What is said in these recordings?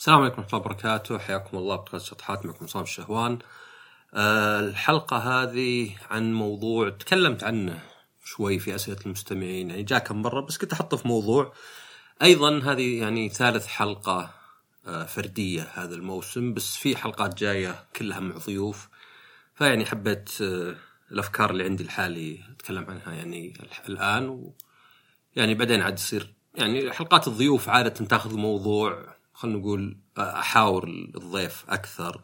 السلام عليكم ورحمة الله وبركاته. حياكم الله بودكاست شطحات معكم صام الشهوان. أه الحلقة هذه عن موضوع تكلمت عنه شوي في أسئلة المستمعين يعني جاء كم مرة بس كنت أحطه في موضوع. أيضا هذه يعني ثالث حلقة أه فردية هذا الموسم بس في حلقات جاية كلها مع ضيوف. فيعني حبيت أه الأفكار اللي عندي الحالي أتكلم عنها يعني الآن. و يعني بعدين عاد يصير يعني حلقات الضيوف عادة تاخذ موضوع خلينا نقول أحاور الضيف أكثر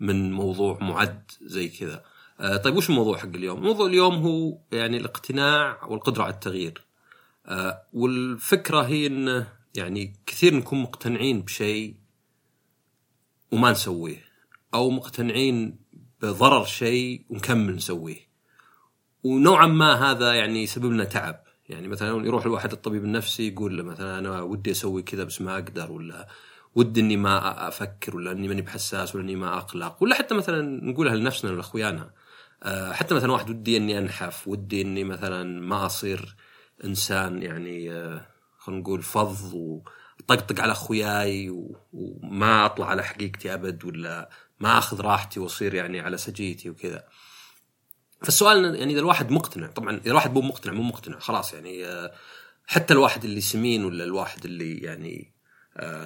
من موضوع معد زي كذا. طيب وش الموضوع حق اليوم؟ موضوع اليوم هو يعني الاقتناع والقدرة على التغيير. والفكرة هي انه يعني كثير نكون مقتنعين بشيء وما نسويه أو مقتنعين بضرر شيء ونكمل نسويه. ونوعا ما هذا يعني يسبب لنا تعب. يعني مثلا يروح الواحد الطبيب النفسي يقول له مثلا أنا ودي أسوي كذا بس ما أقدر ولا ودي إني ما أفكر ولا إني ماني بحساس ولا إني ما أقلق ولا حتى مثلا نقولها لنفسنا ولاخويانا آه، حتى مثلا واحد ودي إني أنحف ودي إني مثلا ما أصير إنسان يعني آه، خلينا نقول فظ وطقطق على أخوياي وما أطلع على حقيقتي أبد ولا ما أخذ راحتي وأصير يعني على سجيتي وكذا. فالسؤال يعني إذا الواحد مقتنع طبعا إذا الواحد مو مقتنع مو مقتنع خلاص يعني آه، حتى الواحد اللي سمين ولا الواحد اللي يعني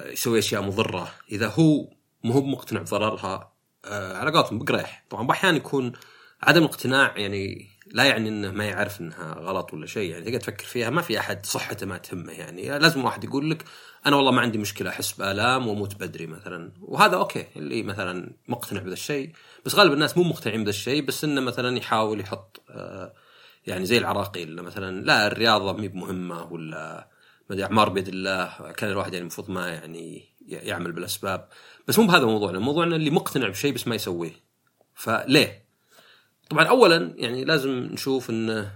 يسوي أشياء مضرة. إذا هو مو هو مقتنع بضررها آه، على قولتهم بقريح طبعا أحيانا يكون عدم الاقتناع يعني لا يعني إنه ما يعرف إنها غلط ولا شيء. يعني تقدر تفكر فيها ما في أحد صحته ما تهمه يعني. لازم واحد يقول لك أنا والله ما عندي مشكلة أحس بآلام وأموت بدري مثلا. وهذا أوكي اللي مثلا مقتنع بهذا الشيء. بس غالب الناس مو مقتنعين بهذا الشيء بس إنه مثلا يحاول يحط آه، يعني زي العراقيل مثلا لا الرياضة مي بمهمة ولا ما أعمار بيد الله كان الواحد يعني المفروض ما يعني يعمل بالأسباب. بس مو بهذا موضوعنا موضوعنا اللي مقتنع بشيء بس ما يسويه. فليه؟ طبعا اولا يعني لازم نشوف إن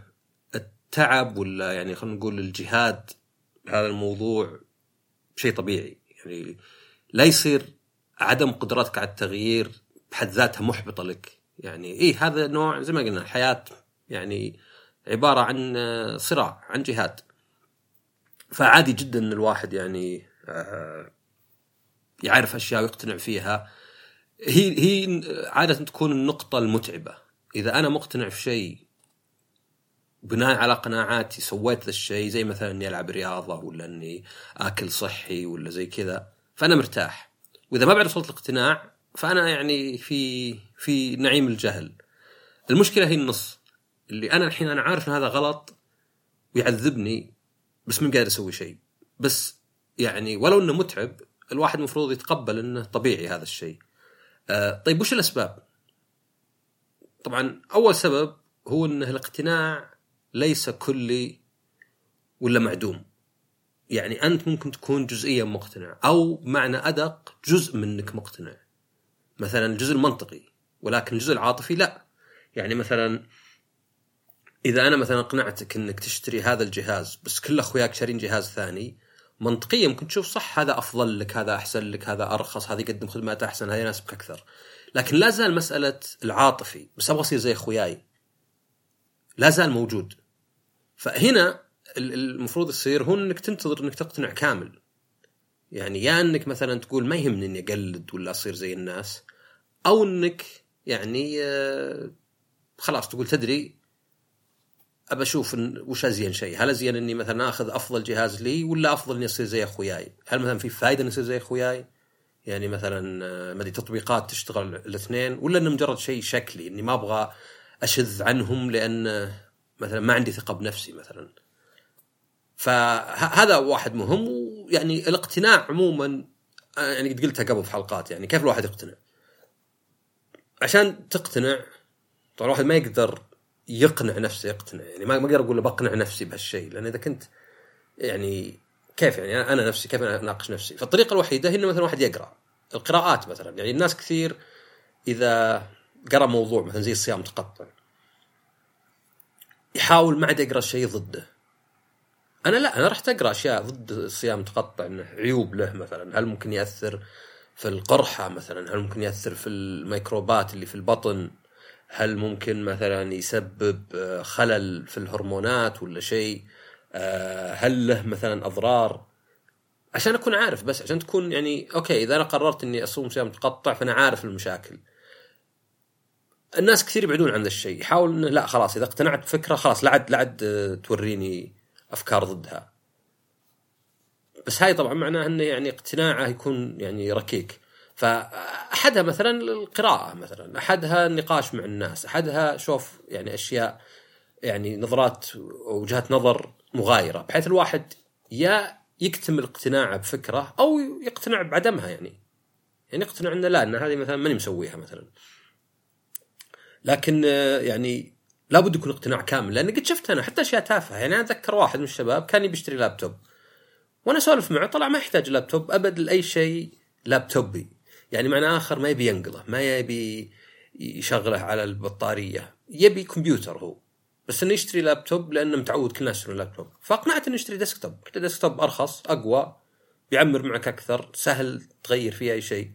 التعب ولا يعني خلينا نقول الجهاد هذا الموضوع شيء طبيعي. يعني لا يصير عدم قدرتك على التغيير بحد ذاتها محبطة لك. يعني إيه هذا نوع زي ما قلنا الحياة يعني عبارة عن صراع عن جهاد. فعادي جدا إن الواحد يعني آه، يعرف أشياء ويقتنع فيها. هي هي عادة تكون النقطة المتعبة. إذا أنا مقتنع في شيء بناء على قناعاتي سويت ذا الشيء زي مثلا إني ألعب رياضة ولا إني آكل صحي ولا زي كذا فأنا مرتاح. وإذا ما بعد وصلت الاقتناع فأنا يعني في في نعيم الجهل. المشكلة هي النص. اللي أنا الحين أنا عارف إن هذا غلط ويعذبني بس من قادر أسوي شيء؟ بس يعني ولو إنه متعب الواحد المفروض يتقبل إنه طبيعي هذا الشيء. آه طيب وش الأسباب؟ طبعا أول سبب هو انه الاقتناع ليس كلي ولا معدوم. يعني أنت ممكن تكون جزئيا مقتنع أو معنى أدق جزء منك مقتنع. مثلا الجزء المنطقي ولكن الجزء العاطفي لا. يعني مثلا إذا أنا مثلا اقنعتك إنك تشتري هذا الجهاز بس كل أخوياك شارين جهاز ثاني منطقيا ممكن تشوف صح هذا أفضل لك هذا أحسن لك هذا أرخص هذا يقدم خدمات أحسن هذا يناسبك أكثر. لكن لا زال مسألة العاطفي بس أبغى أصير زي أخوياي. لا زال موجود. فهنا المفروض يصير هو إنك تنتظر إنك تقتنع كامل. يعني يا إنك مثلا تقول ما يهمني إني أقلد ولا أصير زي الناس أو إنك يعني آه، خلاص تقول تدري أبى أشوف وش أزين شيء، هل أزين إني مثلا آخذ أفضل جهاز لي ولا أفضل إني أصير زي أخوياي؟ هل مثلا في فائده إني أصير زي أخوياي؟ يعني مثلا آه، ما أدري تطبيقات تشتغل الاثنين ولا إنه مجرد شيء شكلي إني ما أبغى أشذ عنهم لأن مثلا ما عندي ثقة بنفسي مثلا. فهذا واحد مهم ويعني الاقتناع عموما آه، يعني قد قلتها قبل في حلقات يعني كيف الواحد يقتنع؟ عشان تقتنع طبعا الواحد ما يقدر يقنع نفسه يقتنع. يعني ما أقدر أقول بقنع نفسي بهالشيء لأن إذا كنت يعني كيف يعني أنا نفسي كيف أناقش نفسي؟ فالطريقة الوحيدة هي إنه مثلا واحد يقرأ. القراءات مثلا. يعني الناس كثير إذا قرأ موضوع مثلا زي الصيام متقطع يحاول ما عاد يقرأ شيء ضده. أنا لا أنا رحت اقرا أشياء ضد الصيام متقطع إنه عيوب له مثلا. هل ممكن يأثر في القرحة مثلا؟ هل ممكن يأثر في الميكروبات اللي في البطن؟ هل ممكن مثلا يسبب آه، خلل في الهرمونات ولا شيء؟ آه، هل له مثلا أضرار؟ عشان أكون عارف بس عشان تكون يعني okay إذا أنا قررت إني أصوم صيام متقطع فأنا عارف المشاكل. الناس كثير يبعدون عن ذا الشيء يحاول إنه لا خلاص إذا اقتنعت بفكرة خلاص لا عاد لا عاد آه، توريني أفكار ضدها. بس هاي طبعا معناها إنه يعني اقتناعه يكون يعني ركيك. فأحدها مثلا القراءة مثلا أحدها النقاش مع الناس أحدها شوف يعني أشياء يعني نظرات وجهات نظر مغايرة بحيث الواحد يا يكتمل اقتناعه بفكرة أو يقتنع بعدمها يعني. يعني يقتنع إنه لا إن هذه مثلا ماني مسويها مثلا. لكن يعني لابد يكون اقتناع كامل لأن قد شفت أنا حتى أشياء تافهة. يعني أنا أتذكر واحد من الشباب كان يبي يشتري لابتوب وأنا أسولف معه طلع ما يحتاج لابتوب أبد لأي شيء لابتوبي. يعني معنى آخر ما يبي ينقله ما يبي يشغله على البطارية يبي كمبيوتر هو بس إنه يشتري لابتوب لأنه متعود كل الناس يشترون لابتوب. فاقنعت إنه يشتري desktop قلت desktop أرخص أقوى بيعمر معك أكثر سهل تغير فيه أي شيء.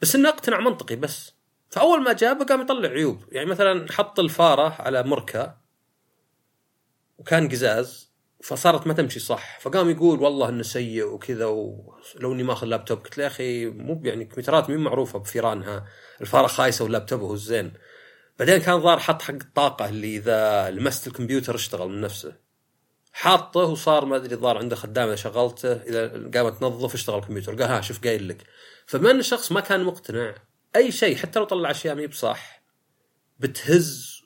بس إنه اقتنع منطقي بس. فأول ما جابه قام يطلع عيوب يعني مثلا حط الفارة على مركة وكان قزاز. فصارت ما تمشي صح. فقام يقول والله إنه سيء وكذا ولو إني ماخذ لابتوب قلت له يا أخي مو يعني كمبيوترات مين معروفة بفيرانها؟ الفارة خايسة واللابتوب هو الزين. بعدين كان ظاهر حط حق الطاقة اللي إذا لمست الكمبيوتر اشتغل من نفسه. حاطه وصار ما أدري الظاهر عنده خدام اذا شغلته اذا قامت تنظف اشتغل الكمبيوتر قال ها شوف قايل لك. فبما إن الشخص ما كان مقتنع أي شيء حتى لو طلع أشياء ما بصح بتهز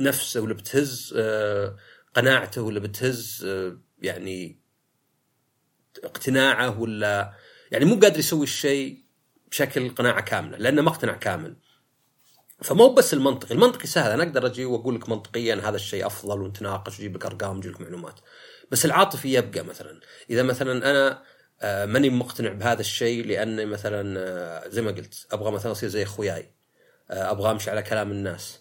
نفسه ولا بتهز آه، قناعته ولا بتهز آه، يعني اقتناعه ولا يعني مو قادر يسوي الشيء بشكل قناعة كاملة لأنه ما اقتنع كامل. فمو بس المنطقي المنطقي سهل أنا أقدر أجي وأقول لك منطقيا هذا الشيء أفضل ونتناقش واجيب لك أرقام واجيب لك معلومات. بس العاطفي يبقى مثلا. إذا مثلا أنا آه، ماني مقتنع بهذا الشيء لأني مثلا آه، زي ما قلت أبغى مثلا أصير زي أخوياي أبغى أمشي على كلام الناس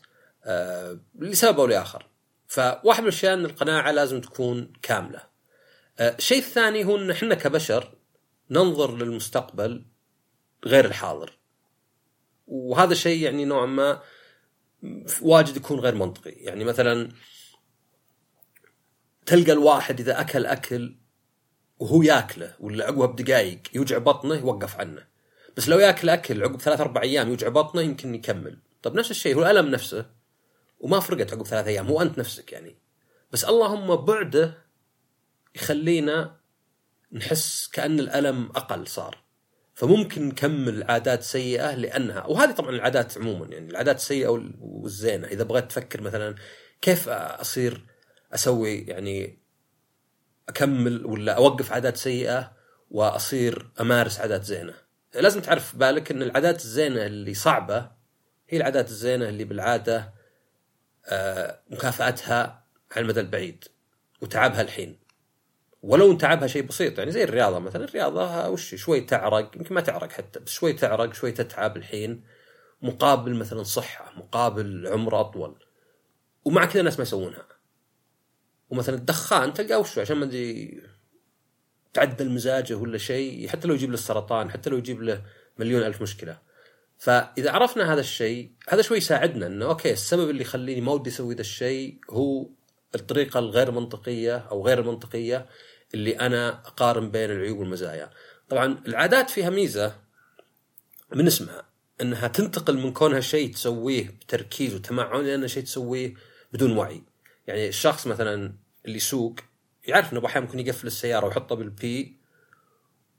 لسبب أو لآخر. فواحد من الأشياء إن القناعة لازم تكون كاملة. الشيء الثاني هو إن إحنا كبشر ننظر للمستقبل غير الحاضر. وهذا شيء يعني نوعا ما واجد يكون غير منطقي. يعني مثلا تلقى الواحد إذا أكل أكل وهو ياكله ولا عقبه بدقائق يوجع بطنه يوقف عنه. بس لو ياكل أكل عقب ثلاث أربع أيام يوجع بطنه يمكن يكمل. طب نفس الشيء هو الألم نفسه وما فرقت عقب ثلاث أيام هو أنت نفسك يعني. بس اللهم بعده يخلينا نحس كأن الألم أقل صار. فممكن نكمل عادات سيئة لأنها وهذه طبعا العادات عموما يعني العادات السيئة والزينة. إذا بغيت تفكر مثلا كيف أصير أسوي يعني أكمل ولا أوقف عادات سيئة وأصير أمارس عادات زينة. لازم تعرف بالك إن العادات الزينة اللي صعبة هي العادات الزينة اللي بالعادة مكافآتها على المدى البعيد وتعبها الحين. ولو تعبها شيء بسيط يعني زي الرياضة مثلا. الرياضة وش شوي تعرق يمكن ما تعرق حتى بس شوي تعرق شوي تتعب الحين. مقابل مثلا صحة مقابل عمر أطول. ومع كذا الناس ما يسوونها. ومثلا الدخان تلقاه وش عشان ما أدري تعدل مزاجه ولا شيء. حتى لو يجيب له السرطان حتى لو يجيب له مليون ألف مشكلة. فإذا عرفنا هذا الشيء هذا شوي يساعدنا إنه okay السبب اللي يخليني ما ودي أسوي ذا الشيء هو الطريقة الغير منطقية أو غير المنطقيه اللي أنا أقارن بين العيوب والمزايا. طبعا العادات فيها ميزة من اسمها إنها تنتقل من كونها شيء تسويه بتركيز وتمعن لأنه شيء تسويه بدون وعي. يعني الشخص مثلا اللي يسوق يعرف إنه أحيانا ممكن يقفل السيارة ويحطها بال P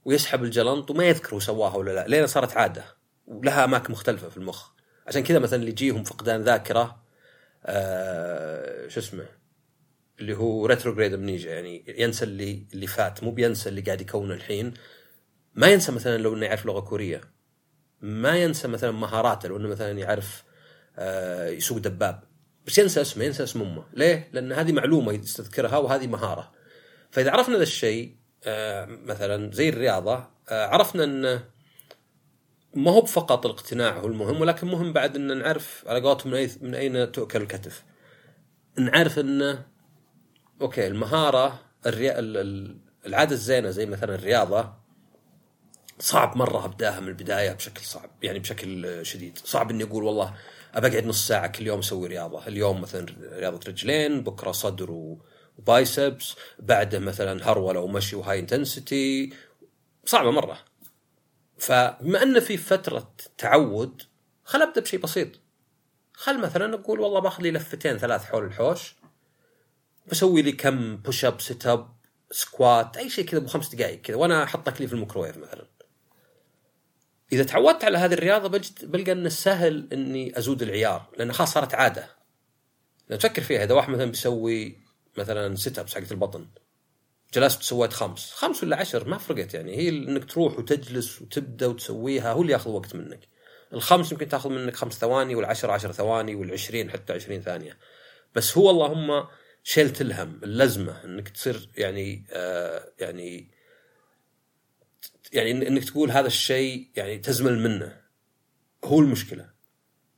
ويسحب الجلنط وما يذكر هو سواها ولا لا لين صارت عادة ولها أماكن مختلفة في المخ. عشان كذا مثلا اللي يجيهم فقدان ذاكرة آه شو اسمه اللي هو retrograde amnesia يعني ينسى اللي اللي فات مو بينسى اللي قاعد يكون الحين. ما ينسى مثلا لو إنه يعرف لغة كورية. ما ينسى مثلا مهاراته لو إنه مثلا يعرف آه يسوق دباب. بس ينسى اسمه ينسى اسم أمه. ليه؟ لأن هذه معلومة يستذكرها وهذه مهارة. فإذا عرفنا ذا الشيء آه مثلا زي الرياضة آه عرفنا انه ما هو فقط الاقتناع هو المهم ولكن مهم بعد إن نعرف على قولتهم من, من أين تؤكل الكتف. نعرف إنه okay المهارة الري... العادة الزينة زي مثلا الرياضة صعب مرة أبداها من البداية بشكل صعب يعني بشكل شديد. صعب إني أقول والله اقعد نص ساعة كل يوم أسوي رياضة. اليوم مثلا رياضة رجلين بكرة صدر و... biceps بعده مثلا هرولة ومشي و high intensity صعبة مرة. فبما انه في فترة تعود خل ابدا بشيء بسيط. خل مثلا أقول والله باخذ لي لفتين ثلاث حول الحوش بسوي لي كم push up sit up squat أي شيء كذا بخمس دقائق كذا وأنا أحط اكلي في الميكروويف مثلا. إذا تعودت على هذه الرياضة بجد بلقى أنه سهل إني أزود العيار لأن خلاص صارت عادة. لو تفكر فيها إذا واحد مثلا بيسوي مثلا sit ups حقت البطن جلست سويت خمس. خمس ولا عشر ما فرقت يعني. هي إنك تروح وتجلس وتبدأ وتسويها هو اللي ياخذ وقت منك. الخمس يمكن تاخذ منك خمس ثواني والعشر عشر ثواني والعشرين حتى عشرين ثانية. بس هو اللهم شلت الهم اللازمة إنك تصير يعني آه يعني يعني إنك تقول هذا الشيء يعني تزمل منه. هو المشكلة.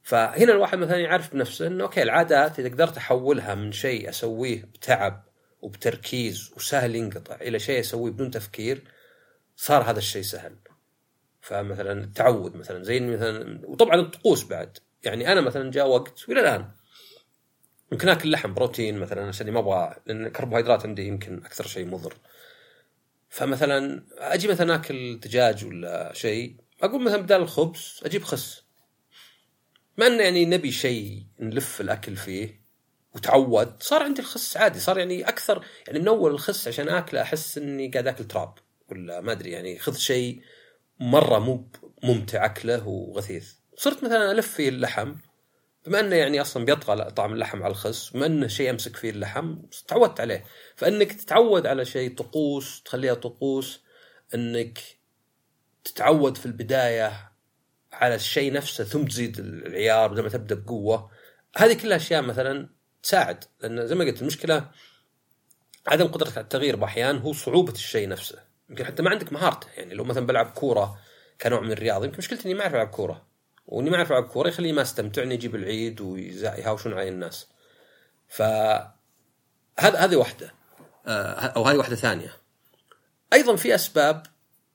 فهنا الواحد مثلا يعرف بنفسه إنه أوكي العادات إذا قدرت أحولها من شيء أسويه بتعب وبتركيز وسهل ينقطع إلى شيء اسويه بدون تفكير صار هذا الشيء سهل. فمثلا التعود مثلا زي مثلا وطبعا الطقوس بعد. يعني أنا مثلا جاء وقت وإلى الآن ممكن آكل لحم بروتين مثلا عشان ما أبغى لأن الكربوهيدرات عندي يمكن أكثر شيء مضر. فمثلا أجي مثلا آكل دجاج ولا شيء أقول مثلا بدال الخبز أجيب خس. مع إنه يعني نبي شيء نلف الأكل فيه وتعود. صار عندي الخس عادي صار يعني أكثر يعني من أول الخس عشان آكله أحس إني قاعد آكل تراب ولا ما أدري يعني خذ شيء مرة مو ممتع أكله وغثيث. صرت مثلا ألف فيه اللحم بما إنه يعني أصلا بيطغى طعم اللحم على الخس بما إنه شيء أمسك فيه اللحم تعودت عليه. فإنك تتعود على شيء طقوس تخليها طقوس إنك تتعود في البداية على الشيء نفسه ثم تزيد العيار بدل ما تبدأ بقوة. هذه كلها أشياء مثلا تساعد لأن زي ما قلت المشكلة عدم قدرتك على التغيير بأحيان هو صعوبة الشيء نفسه. يمكن حتى ما عندك مهارته يعني لو مثلا بلعب كورة كنوع من الرياضة يمكن مشكلتي إني ما أعرف ألعب كورة. وإني ما أعرف ألعب كورة يخليني ما أستمتع إني أجيب العيد ويهاوشون علي الناس. ف هذا هذه واحدة. آه، أو هذه واحدة ثانية. أيضا في أسباب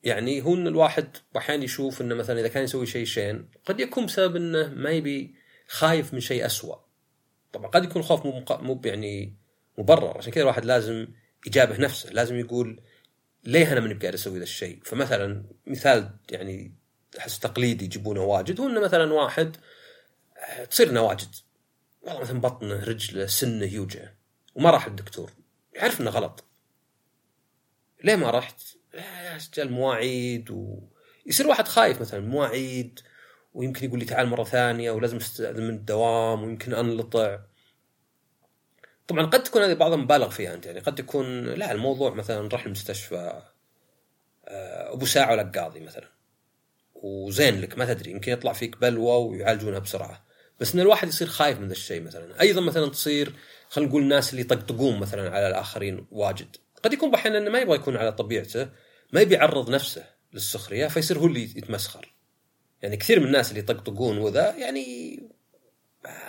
يعني هو إن الواحد أحيانا يشوف إنه مثلا إذا كان يسوي شيء شين قد يكون بسبب إنه ما يبي خايف من شيء أسوأ. طبعا قد يكون الخوف مو مو يعني مبرر. عشان كذا الواحد لازم يجابه نفسه لازم يقول ليه أنا ماني بقاعد أسوي ذا الشيء؟ فمثلا مثال يعني أحس تقليدي يجيبونه واجد هو انه مثلا واحد تصير نواجد والله مثلا بطنه رجله سنه يوجع وما راح الدكتور يعرف إنه غلط. ليه ما رحت؟ سجل مواعيد ويصير واحد خايف مثلا مواعيد ويمكن يقول لي تعال مرة ثانية ولازم أستأذن من الدوام ويمكن أنلطع. طبعا قد تكون هذه بعضها مبالغ فيها أنت يعني قد تكون لا الموضوع مثلا راح المستشفى آه، أبو ساعة ولا قاضي مثلا. وزين لك ما تدري يمكن يطلع فيك بلوى ويعالجونها بسرعة. بس إن الواحد يصير خايف من ذا الشيء مثلا. أيضا مثلا تصير خلينا نقول الناس اللي يطقطقون مثلا على الآخرين واجد. قد يكون بحين إنه ما يبغى يكون على طبيعته ما يبي يعرض نفسه للسخرية فيصير هو اللي يتمسخر. يعني كثير من الناس اللي يطقطقون وذا يعني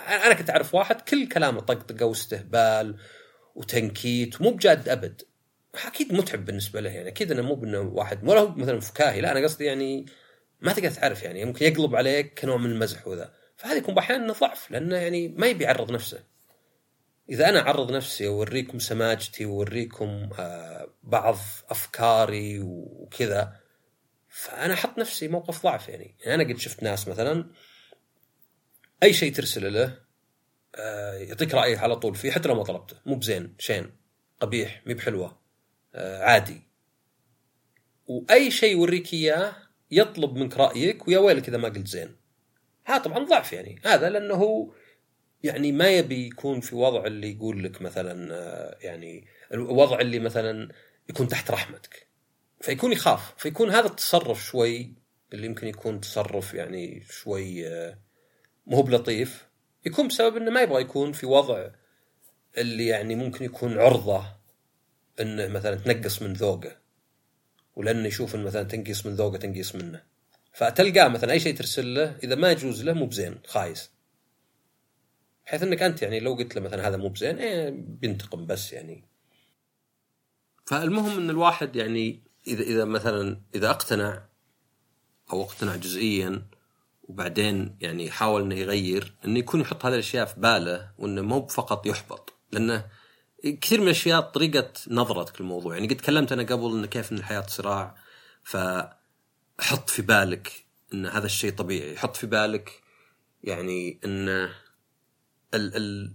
أنا كنت أعرف واحد كل كلامه طقطقة واستهبال وتنكيت مو بجاد أبد. أكيد متعب بالنسبة له يعني أكيد إنه مو بإنه واحد ولا هو مثلا فكاهي لا أنا قصدي يعني ما تقدر تعرف يعني ممكن يقلب عليك كنوع من المزح وذا. فهذا يكون أحيانا ضعف لأنه يعني ما يبي يعرض نفسه. إذا أنا أعرض نفسي وأوريكم سماجتي وأوريكم آه، بعض أفكاري وكذا فأنا أحط نفسي موقف ضعف يعني. يعني أنا قد شفت ناس مثلا أي شيء ترسله له آه، يعطيك رايه على طول فيه حتى لو ما طلبته. مو بزين شين قبيح مي بحلوة آه، عادي. وأي شيء يوريك إياه يطلب منك رأيك ويا ويلك إذا ما قلت زين. هذا طبعا ضعف يعني. هذا لأنه هو يعني ما يبي يكون في وضع اللي يقول لك مثلا آه، يعني الوضع اللي مثلا يكون تحت رحمتك. فيكون يخاف. فيكون هذا التصرف شوي اللي يمكن يكون تصرف يعني شوي آه، مو بلطيف يكون بسبب إنه ما يبغى يكون في وضع اللي يعني ممكن يكون عرضة إنه مثلا تنقص من ذوقه ولأنه يشوف إنه مثلا تنقص من ذوقه تنقص منه. فتلقاه مثلا أي شيء ترسل له إذا ما يجوز له مو بزين خايس. بحيث إنك أنت يعني لو قلت له مثلا هذا مو بزين إيه بينتقم بس يعني. فالمهم إن الواحد يعني اذا إذا مثلا إذا أقتنع أو أقتنع جزئيا وبعدين يعني يحاول إنه يغير انه يكون يحط هذه الأشياء في باله وإنه مو فقط يحبط لأنه كثير من الأشياء طريقة نظرتك للموضوع. يعني قد تكلمت أنا قبل إن كيف إن الحياة صراع فحط في بالك إن هذا الشيء طبيعي. حط في بالك يعني إن ال- ال-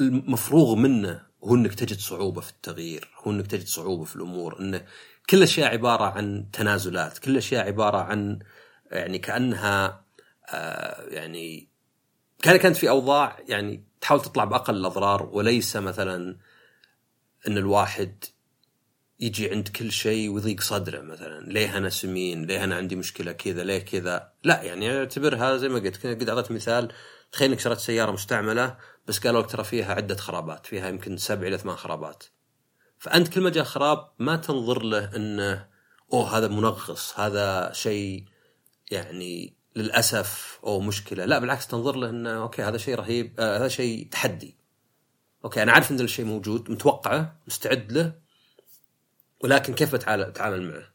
المفروغ منه هو إنك تجد صعوبة في التغيير هو إنك تجد صعوبة في الأمور إنه كل الاشياء عبارة عن تنازلات كل الاشياء عبارة عن يعني كأنها آه يعني كان كانت في أوضاع يعني تحاول تطلع بأقل الأضرار وليس مثلا إن الواحد يجي عند كل شيء ويضيق صدره مثلا ليه أنا سمين؟ ليه أنا عندي مشكلة كذا؟ ليه كذا؟ لا يعني اعتبرها زي ما قلت قد أعطيت مثال تخيل إنك شريت سيارة مستعملة بس قالوا لك ترى فيها عدة خرابات فيها يمكن سبع إلى ثمان خرابات. فأنت كل ما جاء خراب ما تنظر له إنه أوه هذا منغص هذا شيء يعني للأسف أو مشكلة لا بالعكس تنظر له إنه okay هذا شيء رهيب آه هذا شيء تحدي okay أنا عارف إن الشيء موجود متوقعه مستعد له ولكن كيف بتعامل معه؟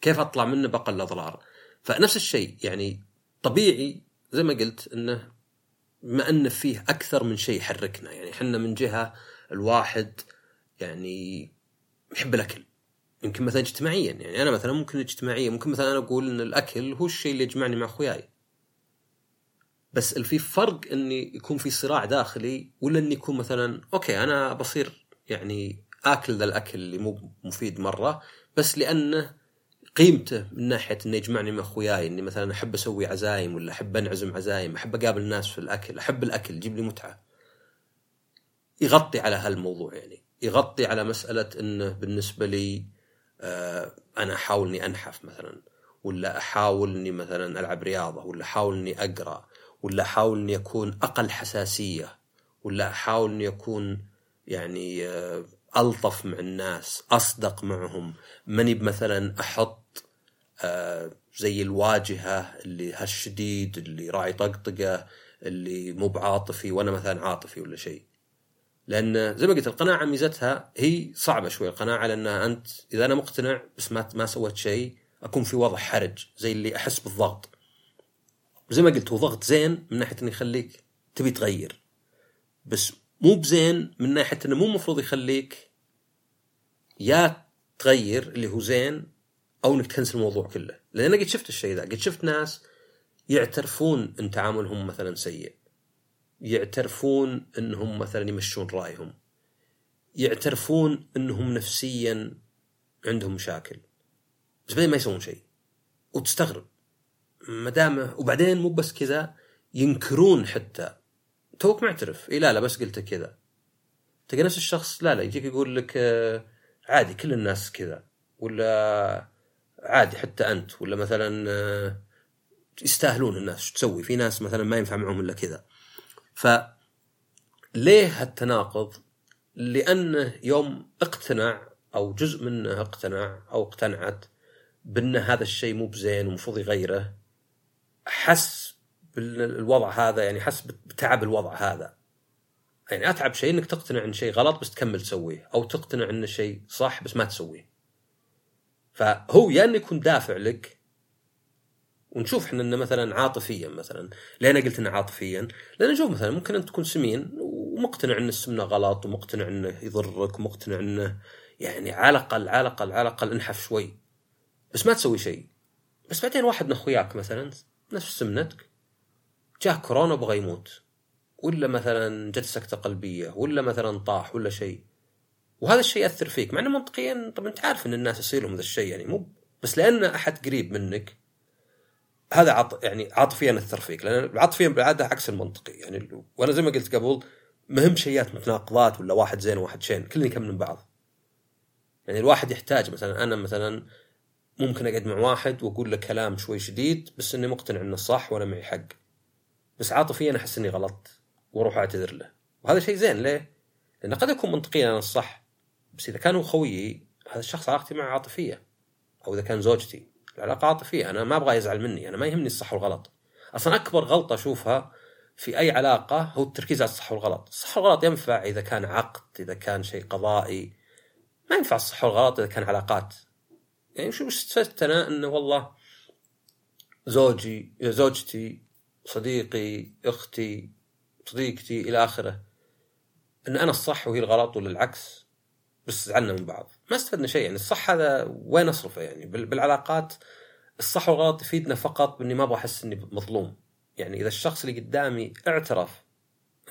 كيف أطلع منه بأقل الأضرار؟ فنفس الشيء يعني طبيعي زي ما قلت إنه بما ان فيه أكثر من شيء يحركنا يعني إحنا من جهة الواحد يعني يحب الأكل. يمكن مثلا اجتماعيا يعني أنا مثلا ممكن اجتماعيا ممكن مثلا أنا أقول إن الأكل هو الشيء اللي يجمعني مع أخوياي. بس في فرق إني يكون في صراع داخلي ولا إني يكون مثلا okay أنا بصير يعني آكل ذا الأكل اللي مو مفيد مرة بس لأنه قيمته من ناحية إنه يجمعني مع أخوياي إني مثلا أحب أسوي عزايم ولا أحب أنعزم عزايم أحب أقابل الناس في الأكل أحب الأكل يجيب لي متعة. يغطي على هالموضوع يعني. يغطي على مسألة إنه بالنسبة لي آه أنا أحاول إني أنحف مثلا ولا أحاول إني مثلا ألعب رياضة ولا أحاول إني أقرأ ولا أحاول إني أكون أقل حساسية ولا أحاول إني أكون يعني آه ألطف مع الناس أصدق معهم. ماني مثلا أحط آه زي الواجهة اللي هالشديد اللي راعي طقطقة اللي مو بعاطفي وأنا مثلا عاطفي ولا شيء. لأن زي ما قلت القناعة ميزتها هي صعبة شوي. القناعة لأنها أنت إذا أنا مقتنع بس ما ما سويت شيء أكون في وضع حرج زي اللي أحس بالضغط. وزي ما قلت هو ضغط زين من ناحية إنه يخليك تبي تغير. بس مو بزين من ناحية إنه مو المفروض يخليك يا تغير اللي هو زين أو إنك تكنسل الموضوع كله. لأن أنا قد شفت الشيء ذا. قد شفت ناس يعترفون إن تعاملهم مثلا سيء. يعترفون انهم مثلا يمشون رأيهم. يعترفون انهم نفسيا عندهم مشاكل. بس بعدين ما يسوون شيء. وتستغرب. ما دام وبعدين مو بس كذا ينكرون حتى. توك معترف. اي لا لا بس قلت كذا. تلقى نفس الشخص لا لا يجيك يقول لك آه عادي كل الناس كذا. ولا عادي حتى أنت. ولا مثلا آه يستاهلون الناس. شو تسوي؟ في ناس مثلا ما ينفع معهم إلا كذا. ف ليه هالتناقض؟ لأنه يوم اقتنع أو جزء منه اقتنع أو اقتنعت بأن هذا الشيء مو بزين ومفروض يغيره حس بالوضع هذا يعني حس بتعب الوضع هذا. يعني أتعب شيء إنك تقتنع إن شيء غلط بس تكمل تسويه أو تقتنع إن شيء صح بس ما تسويه. فهو يا إنه يكون دافع لك ونشوف إحنا إنه مثلا عاطفيا مثلا. ليه أنا قلت إنه عاطفيا؟ لأن نشوف مثلا ممكن أنت تكون سمين ومقتنع إن السمنة غلط ومقتنع إنه يضرك ومقتنع إنه يعني على الأقل على الأقل على الأقل انحف شوي. بس ما تسوي شيء. بس بعدين واحد من أخوياك مثلا نفس سمنتك جاه كورونا وبغى يموت. ولا مثلا جت سكتة قلبية ولا مثلا طاح ولا شيء. وهذا الشيء يأثر فيك. مع إنه منطقيا طب انت عارف إن الناس يصير لهم ذا الشيء يعني مو بس لأن أحد قريب منك هذا عط... يعني عاطفيا اثر فيك لأن عاطفيا بالعادة عكس المنطقي. يعني وأنا زي ما قلت قبل مهم شيئات متناقضات ولا واحد زين وواحد شين كلنا يكملون بعض. يعني الواحد يحتاج مثلا أنا مثلا ممكن أقعد مع واحد وأقول له كلام شوي شديد بس إني مقتنع إنه صح وأنا معي حق. بس عاطفيا أحس إني غلط وأروح أعتذر له. وهذا شيء زين ليه؟ لأنه قد يكون منطقيا أنا الصح بس إذا كان هو خويي هذا الشخص علاقتي معه عاطفية. أو إذا كان زوجتي. العلاقه عاطفيه أنا ما أبغى يزعل مني أنا ما يهمني الصح والغلط. أصلا أكبر غلطة أشوفها في أي علاقة هو التركيز على الصح والغلط. الصح والغلط ينفع إذا كان عقد إذا كان شيء قضائي. ما ينفع الصح والغلط إذا كان علاقات. يعني شو استفدت أنا؟ إنه والله زوجي زوجتي صديقي أختي صديقتي إلى آخره. إن أنا الصح وهي الغلط ولا العكس بس زعلنا من بعض. ما استفدنا شيء يعني الصح هذا وين اصرفه يعني؟ بال- بالعلاقات الصح والغلط يفيدنا فقط بإني ما أبغى أحس إني مظلوم. يعني إذا الشخص اللي قدامي اعترف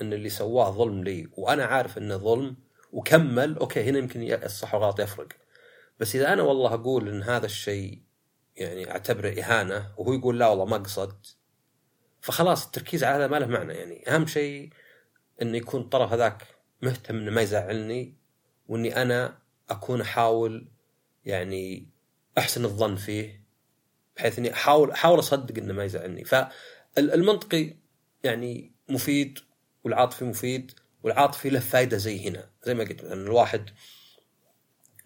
إن اللي سواه ظلم لي وأنا عارف إنه ظلم وكمل أوكي هنا يمكن الصح والغلط يفرق. بس إذا أنا والله أقول إن هذا الشيء يعني أعتبره إهانة وهو يقول لا والله ما قصدت فخلاص التركيز على هذا ما له معنى. يعني أهم شيء انه يكون الطرف هذاك مهتم إنه ما يزعلني وإني أنا أكون أحاول يعني أحسن الظن فيه بحيث إني احاول أحاول أصدق إنه ما يزعلني. فالمنطقي يعني مفيد والعاطفي مفيد والعاطفي له فائده زي هنا. زي ما قلت ان الواحد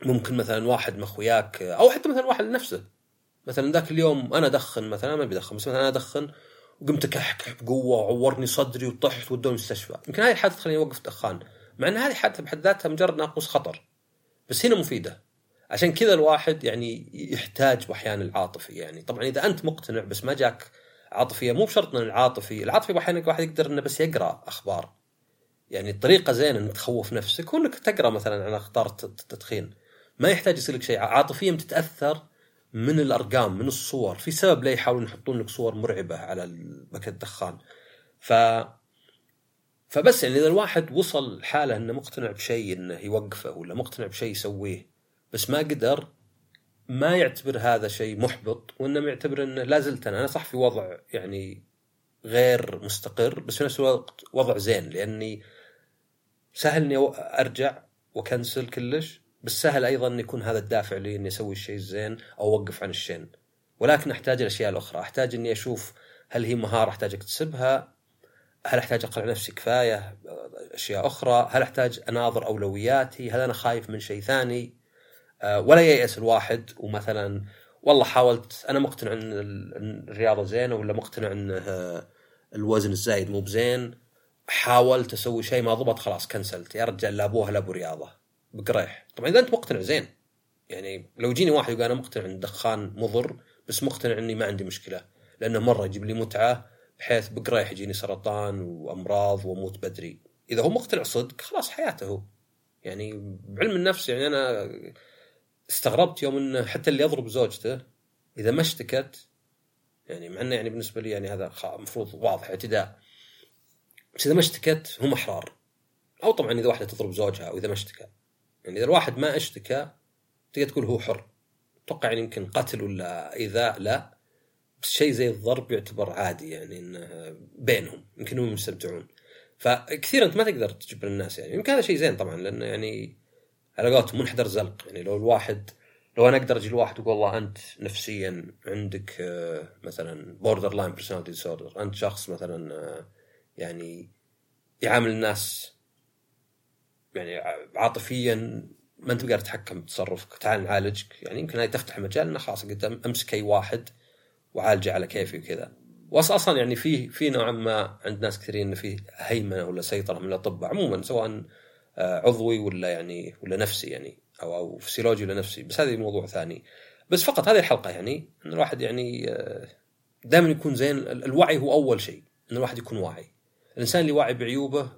ممكن مثلا واحد من أخوياك أو حتى مثلا واحد لنفسه. مثلا ذاك اليوم أنا أدخن مثلا ما بدخن بس مثلا أنا أدخن وقمت أكحكح بقوة وعورني صدري وطحت ودوني المستشفى. يمكن هذه الحادثه تخليني أوقف دخان. مع إن هذه حادثه بحد ذاتها مجرد ناقوس خطر. بس هنا مفيدة. عشان كذا الواحد يعني يحتاج أحيانا العاطفي يعني. طبعا إذا أنت مقتنع بس ما جاك عاطفية مو بشرط ان العاطفي. العاطفي أحيانا الواحد يقدر إنه بس يقرأ أخبار. يعني الطريقة زين إنك تخوف نفسك هو انك تقرأ مثلا عن اخطار الت- التدخين. ما يحتاج يصير لك شيء. عاطفيا تتأثر من الأرقام من الصور. في سبب ليه يحاولون يحطون لك صور مرعبة على باكيت الدخان. ف فبس يعني إذا الواحد وصل حاله إنه مقتنع بشيء إنه يوقفه ولا مقتنع بشيء يسويه بس ما قدر ما يعتبر هذا شيء محبط وانما يعتبر إنه لا زلت أنا. أنا صح في وضع يعني غير مستقر بس في نفس الوقت وضع زين لأني سهل اني أرجع وكنسل كلش بس سهل أيضا إن يكون هذا الدافع لي إني أسوي الشيء الزين أو أوقف عن الشين. ولكن أحتاج الأشياء الأخرى. أحتاج إني أشوف هل هي مهارة احتاج اكتسبها هل أحتاج اقنع نفسي كفاية؟ أشياء أخرى. هل أحتاج أناظر أولوياتي؟ هل أنا خايف من شيء ثاني؟ آه، ولا ييأس الواحد. ومثلا والله حاولت أنا مقتنع إن الرياضة زينه ولا مقتنع إن آه، الوزن الزايد مو بزين. حاولت أسوي شيء ما ضبط خلاص كنسلت. يا رجال لا ابوها لا أبو رياضة. بقريح. طبعا إذا أنت مقتنع زين. يعني لو يجيني واحد يقول أنا مقتنع إن الدخان مضر بس مقتنع إني ما عندي مشكلة لأنه مرة يجيب لي متعة بحيث بقريح يجيني سرطان وأمراض وأموت بدري. إذا هو مقتنع صدق خلاص حياته هو. يعني بعلم النفس يعني أنا استغربت يوم إنه حتى اللي يضرب زوجته إذا ما اشتكت يعني مع إنه يعني بالنسبة لي يعني هذا المفروض واضح اعتداء. بس إذا ما اشتكت هم احرار أو طبعا إذا واحدة تضرب زوجها أو إذا ما اشتكى. يعني إذا الواحد ما اشتكى تقدر تقول هو حر. أتوقع يعني يمكن قتل ولا إيذاء لا. بس شيء زي الضرب يعتبر عادي يعني إنه بينهم يمكن هم يستمتعون. فكثير أنت ما تقدر تجبر الناس يعني. يمكن هذا شيء زين طبعا لأنه يعني على قولتهم منحدر زلق. يعني لو الواحد لو أنا أقدر أجي الواحد وأقول والله أنت نفسيا عندك آه، مثلا borderline personality disorder أنت شخص مثلا آه، يعني يعامل الناس يعني عاطفيا ما أنت قادر تتحكم بتصرفك تعال نعالجك. يعني يمكن هاي تفتح مجال إنه خلاص قلت أمسك أي واحد وعالجه على كيفي وكذا. واصلا أصلا يعني في في نوعا ما عند ناس كثيرين انه في هيمنة ولا سيطرة من الأطباء عموما سواء آه، عضوي ولا يعني ولا نفسي يعني أو أو فسيولوجي ولا نفسي. بس هذه موضوع ثاني. بس فقط هذه الحلقة يعني إن الواحد يعني دائما يكون زين. ال- الوعي هو أول شيء إن الواحد يكون واعي. الإنسان اللي واعي بعيوبه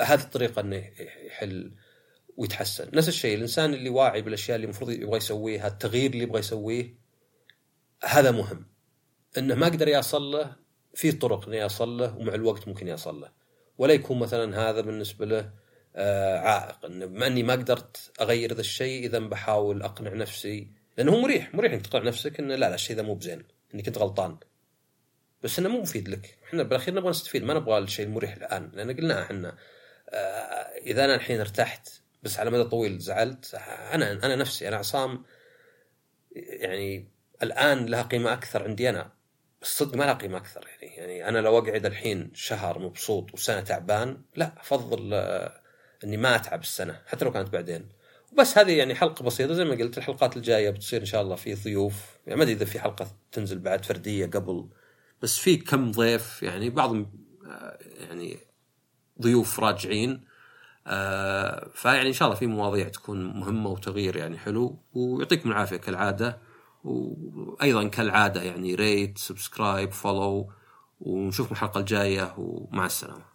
هذه الطريقة إنه يحل ويتحسن. نفس الشيء الإنسان اللي واعي بالأشياء اللي المفروض يبغى يسويها التغيير اللي يبغى يسويه هذا مهم. إنه ما قدر يصل له في طرق إنه يصل له ومع الوقت ممكن يصل له ولا يكون مثلا هذا بالنسبة له آه، عائق. إنه بما إني ما قدرت أغير ذا الشيء إذا بحاول أقنع نفسي. لأنه هو مريح مريح إنك تقنع نفسك إنه لا لا الشيء ذا مو بزين إني كنت غلطان. بس إنه مو مفيد لك. إحنا بالأخير نبغى نستفيد ما نبغى الشيء المريح الآن. لأن قلنا إحنا آه، إذا أنا الحين ارتحت بس على مدى طويل زعلت أنا أنا نفسي أنا عصام يعني الآن لها قيمة أكثر عندي أنا. بس صدق ما لها قيمة أكثر يعني. يعني أنا لو أقعد الحين شهر مبسوط وسنة تعبان لا أفضل آه، إني ما أتعب السنة حتى لو كانت بعدين. وبس هذه يعني حلقة بسيطة زي ما قلت الحلقات الجاية بتصير إن شاء الله في ضيوف. يعني ما أدري إذا في حلقة تنزل بعد فردية قبل بس في كم ضيف يعني بعضهم آه، يعني ضيوف راجعين. آه، فيعني إن شاء الله في مواضيع تكون مهمة وتغيير يعني حلو. ويعطيكم العافية كالعادة. وأيضا كالعادة يعني rate subscribe follow ونشوفكم الحلقة الجاية ومع السلامة.